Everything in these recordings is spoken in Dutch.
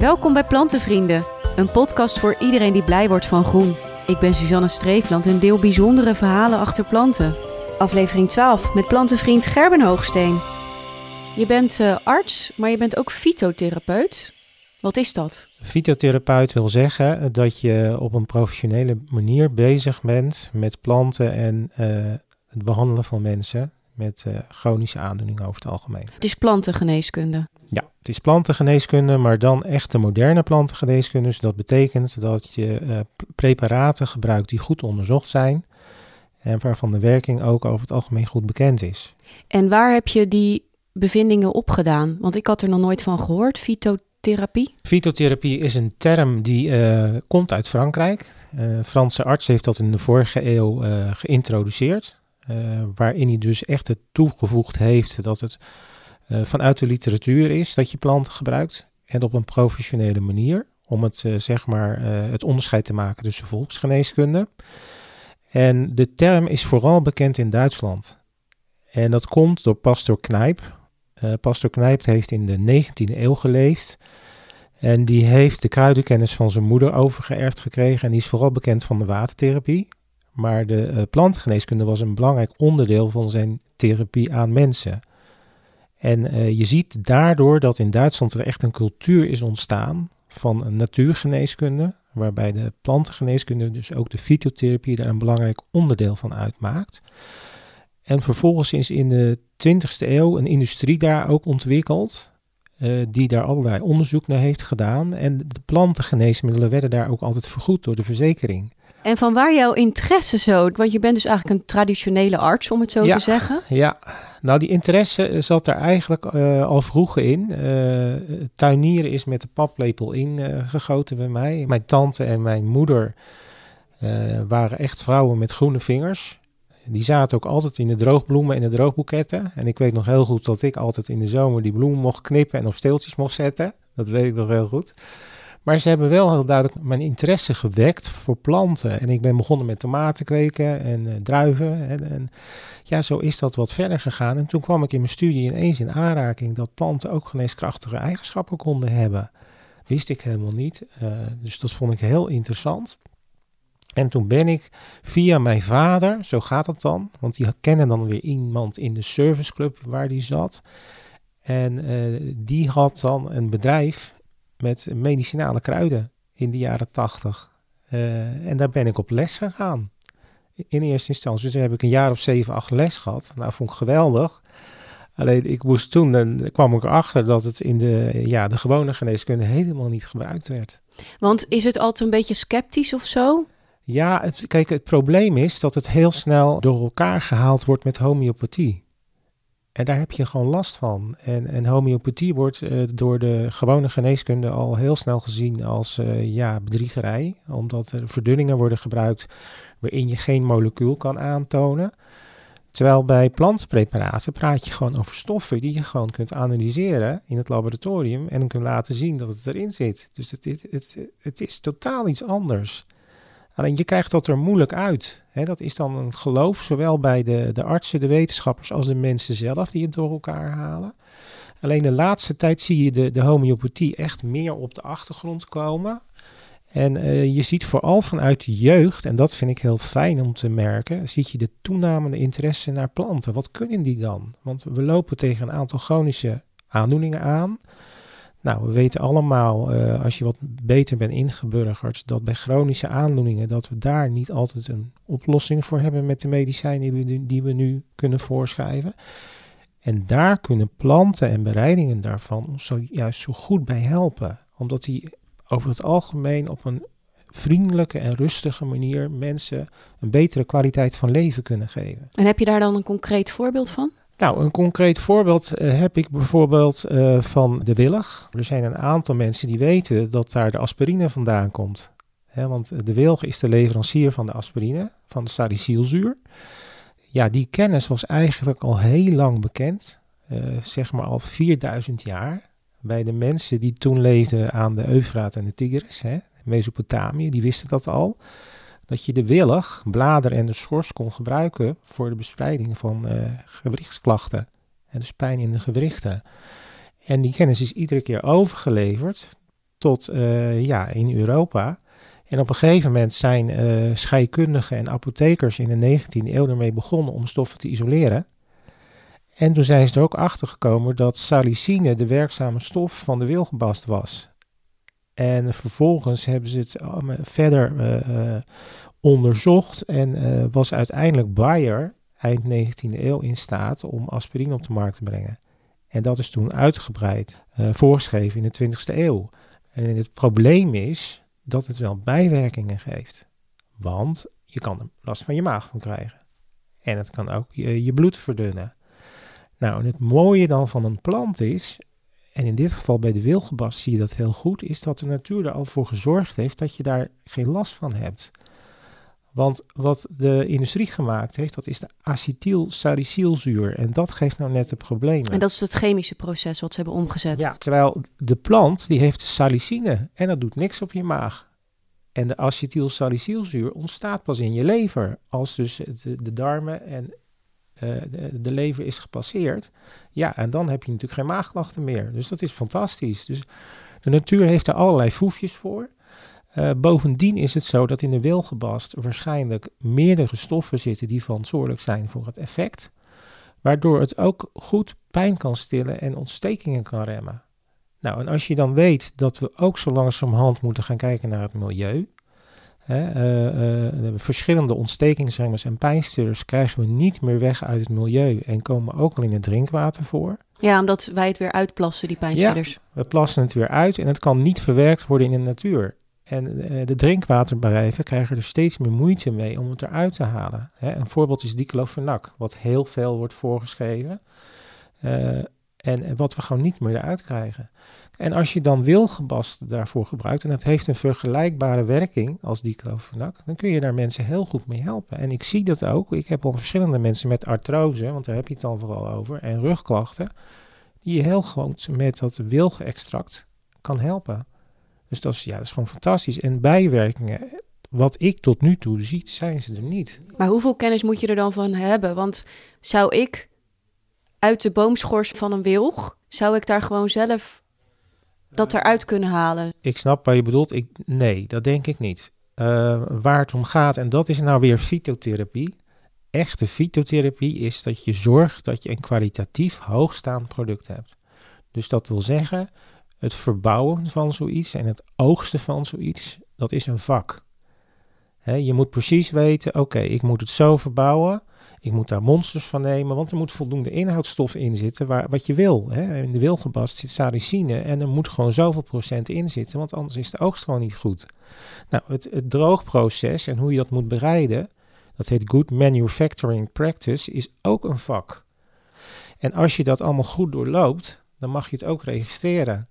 Welkom bij Plantenvrienden, een podcast voor iedereen die blij wordt van groen. Ik ben Suzanne Streefland en deel bijzondere verhalen achter planten. Aflevering 12 met plantenvriend Gerben Hoogsteen. Je bent eh, arts, maar je bent ook fytotherapeut. Wat is dat? Fytotherapeut wil zeggen dat je op een professionele manier bezig bent met planten en eh, het behandelen van mensen met uh, chronische aandoeningen over het algemeen. Het is plantengeneeskunde. Ja, het is plantengeneeskunde, maar dan echt de moderne plantengeneeskunde. Dus dat betekent dat je uh, preparaten gebruikt die goed onderzocht zijn en waarvan de werking ook over het algemeen goed bekend is. En waar heb je die bevindingen opgedaan? Want ik had er nog nooit van gehoord, fytotherapie. Fytotherapie is een term die uh, komt uit Frankrijk. Een Franse arts heeft dat in de vorige eeuw geïntroduceerd. Waarin hij dus echt het toegevoegd heeft dat het vanuit de literatuur is dat je planten gebruikt. En op een professionele manier. Om het, uh, zeg maar, het onderscheid te maken tussen volksgeneeskunde. En de term is vooral bekend in Duitsland. En dat komt door Pastor Knijp. Pastor Knijp heeft in de 19e eeuw geleefd. En die heeft de kruidenkennis van zijn moeder overgeërfd gekregen. En die is vooral bekend van de watertherapie. Maar de plantengeneeskunde was een belangrijk onderdeel van zijn therapie aan mensen. En uh, je ziet daardoor dat in Duitsland er echt een cultuur is ontstaan van natuurgeneeskunde, waarbij de plantengeneeskunde, dus ook de fytotherapie, daar een belangrijk onderdeel van uitmaakt. En vervolgens is in de 20e eeuw een industrie daar ook ontwikkeld, uh, die daar allerlei onderzoek naar heeft gedaan. En de plantengeneesmiddelen werden daar ook altijd vergoed door de verzekering. En van waar jouw interesse zo? Want je bent dus eigenlijk een traditionele arts, om het zo ja, te zeggen. Ja, nou die interesse zat er eigenlijk uh, al vroeg in. Uh, tuinieren is met de paplepel ingegoten bij mij. Mijn tante en mijn moeder waren echt vrouwen met groene vingers. Die zaten ook altijd in de droogbloemen en de droogboeketten. En ik weet nog heel goed dat ik altijd in de zomer die bloemen mocht knippen en op steeltjes mocht zetten. Dat weet ik nog heel goed. Maar ze hebben wel heel duidelijk mijn interesse gewekt voor planten. En ik ben begonnen met tomaten kweken en uh, druiven. En, en, ja, zo is dat wat verder gegaan. En toen kwam ik in mijn studie ineens in aanraking dat planten ook geneeskrachtige eigenschappen konden hebben. Wist ik helemaal niet. Uh, dus dat vond ik heel interessant. En toen ben ik via mijn vader, zo gaat het dan, want die kennen dan weer iemand in de serviceclub waar die zat. En uh, die had dan een bedrijf met medicinale kruiden in de jaren tachtig. Uh, en daar ben ik op les gegaan. In eerste instantie. Dus toen heb ik een jaar of zeven, acht les gehad. Nou, vond ik geweldig. Alleen ik moest toen, dan kwam ik erachter dat het in de, ja, de gewone geneeskunde helemaal niet gebruikt werd. Want is het altijd een beetje sceptisch of zo? Ja, kijk, het probleem is dat het heel snel door elkaar gehaald wordt met homeopathie. En daar heb je gewoon last van. En, en homeopathie wordt uh, door de gewone geneeskunde al heel snel gezien als uh, ja, bedriegerij. Omdat er verdunningen worden gebruikt waarin je geen molecuul kan aantonen. Terwijl bij plantpreparaten praat je gewoon over stoffen die je gewoon kunt analyseren in het laboratorium. En kunt laten zien dat het erin zit. Dus het, het is totaal iets anders. Alleen je krijgt dat er moeilijk uit. Dat is dan een geloof, zowel bij de, de artsen, de wetenschappers als de mensen zelf die het door elkaar halen. Alleen de laatste tijd zie je de, de homeopathie echt meer op de achtergrond komen. En uh, je ziet vooral vanuit de jeugd, en dat vind ik heel fijn om te merken, zie je de toenamende interesse naar planten. Wat kunnen die dan? Want we lopen tegen een aantal chronische aandoeningen aan. Nou, we weten allemaal, uh, als je wat beter bent ingeburgerd, dat bij chronische aandoeningen, dat we daar niet altijd een oplossing voor hebben met de medicijnen die we, die we nu kunnen voorschrijven. En daar kunnen planten en bereidingen daarvan ons zo, juist zo goed bij helpen. Omdat die over het algemeen op een vriendelijke en rustige manier mensen een betere kwaliteit van leven kunnen geven. En heb je daar dan een concreet voorbeeld van? Nou, een concreet voorbeeld uh, heb ik bijvoorbeeld uh, van de willig. Er zijn een aantal mensen die weten dat daar de aspirine vandaan komt. Want de wilg is de leverancier van de aspirine, van de salicylzuur. Ja, die kennis was eigenlijk al heel lang bekend, zeg maar al 4000 jaar. Bij de mensen die toen leefden aan de Eufraat en de Tigris, Mesopotamië, die wisten dat al dat je de willig, blader en de schors kon gebruiken voor de bespreiding van uh, gewrichtsklachten. En dus pijn in de gewrichten. En die kennis is iedere keer overgeleverd tot eh, ja, in Europa. En op een gegeven moment zijn uh, scheikundigen en apothekers in de 19e eeuw ermee begonnen om stoffen te isoleren. En toen zijn ze er ook achter gekomen dat salicine de werkzame stof van de wilgebast was. En vervolgens hebben ze het verder uh, onderzocht en was uiteindelijk Bayer eind 19e eeuw in staat om aspirine op de markt te brengen. En dat is toen uitgebreid voorgeschreven in de 20e eeuw. En het probleem is dat het wel bijwerkingen geeft. Want je kan er last van je maag van krijgen. En het kan ook je, je bloed verdunnen. Nou, en het mooie dan van een plant is, en in dit geval bij de wilgebast zie je dat heel goed, is dat de natuur er al voor gezorgd heeft dat je daar geen last van hebt. Want wat de industrie gemaakt heeft, dat is de acetylsalicylzuur. En dat geeft nou net de problemen. En dat is het chemische proces wat ze hebben omgezet. Ja, terwijl de plant, die heeft salicine en dat doet niks op je maag. En de acetylsalicylzuur ontstaat pas in je lever. Als dus de, de darmen en uh, de, lever is gepasseerd. Ja, en dan heb je natuurlijk geen maagklachten meer. Dus dat is fantastisch. Dus de natuur heeft er allerlei foefjes voor. Uh, bovendien is het zo dat in de wilgebast waarschijnlijk meerdere stoffen zitten die verantwoordelijk zijn voor het effect, waardoor het ook goed pijn kan stillen en ontstekingen kan remmen. Nou, en als je dan weet dat we ook zo langzamerhand moeten gaan kijken naar het milieu, hè, uh, uh, verschillende ontstekingsremmers en pijnstillers krijgen we niet meer weg uit het milieu en komen ook al in het drinkwater voor. Ja, omdat wij het weer uitplassen, die pijnstillers. Ja, we plassen het weer uit en het kan niet verwerkt worden in de natuur. En eh, de drinkwaterbedrijven krijgen er steeds meer moeite mee om het eruit te halen. Een voorbeeld is diclofenac, wat heel veel wordt voorgeschreven. En wat we gewoon niet meer eruit krijgen. En als je dan wilgebast daarvoor gebruikt, en dat heeft een vergelijkbare werking als diclofenac, dan kun je daar mensen heel goed mee helpen. En ik zie dat ook. Ik heb al verschillende mensen met artrose, want daar heb je het dan vooral over, en rugklachten, die je heel gewoon met dat wilge-extract kan helpen. Dus dat is, ja, dat is gewoon fantastisch. En bijwerkingen, wat ik tot nu toe zie, zijn ze er niet. Maar hoeveel kennis moet je er dan van hebben? Want zou ik uit de boomschors van een wilg, zou ik daar gewoon zelf dat eruit kunnen halen? Ik snap wat je bedoelt. Ik, nee, dat denk ik niet. Uh, waar het om gaat, en dat is nou weer fytotherapie. Echte fytotherapie is dat je zorgt dat je een kwalitatief hoogstaand product hebt. Dus dat wil zeggen, het verbouwen van zoiets en het oogsten van zoiets, dat is een vak. Je moet precies weten, oké, ik moet het zo verbouwen. Ik moet daar monsters van nemen, want er moet voldoende inhoudstof in zitten waar, wat je wil. Hè. In de wilgebast zit salicine en er moet gewoon zoveel procent in zitten, want anders is de oogst gewoon niet goed. Nou, het, het droogproces en hoe je dat moet bereiden, dat heet Good Manufacturing Practice, is ook een vak. En als je dat allemaal goed doorloopt, dan mag je het ook registreren.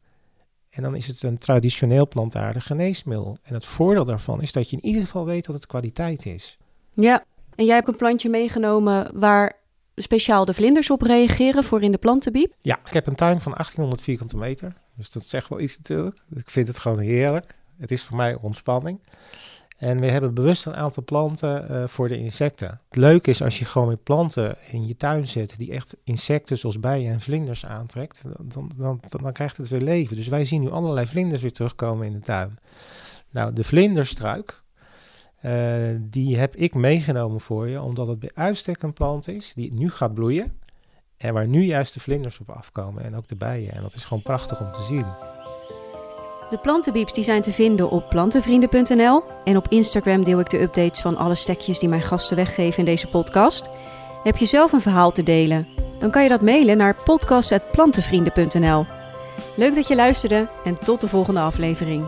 En dan is het een traditioneel plantaardig geneesmiddel. En het voordeel daarvan is dat je in ieder geval weet dat het kwaliteit is. Ja, en jij hebt een plantje meegenomen waar speciaal de vlinders op reageren voor in de plantenbiep? Ja, ik heb een tuin van 1800 vierkante meter. Dus dat zegt wel iets natuurlijk. Ik vind het gewoon heerlijk. Het is voor mij ontspanning. En we hebben bewust een aantal planten uh, voor de insecten. Het leuke is als je gewoon met planten in je tuin zet die echt insecten zoals bijen en vlinders aantrekt, dan, dan, dan, dan, krijgt het weer leven. Dus wij zien nu allerlei vlinders weer terugkomen in de tuin. Nou, de vlinderstruik, uh, die heb ik meegenomen voor je, omdat het bij uitstek een plant is die nu gaat bloeien. En waar nu juist de vlinders op afkomen en ook de bijen. En dat is gewoon prachtig om te zien. De plantenbieps die zijn te vinden op plantenvrienden.nl en op Instagram deel ik de updates van alle stekjes die mijn gasten weggeven in deze podcast. Heb je zelf een verhaal te delen? Dan kan je dat mailen naar podcast.plantenvrienden.nl. Leuk dat je luisterde en tot de volgende aflevering.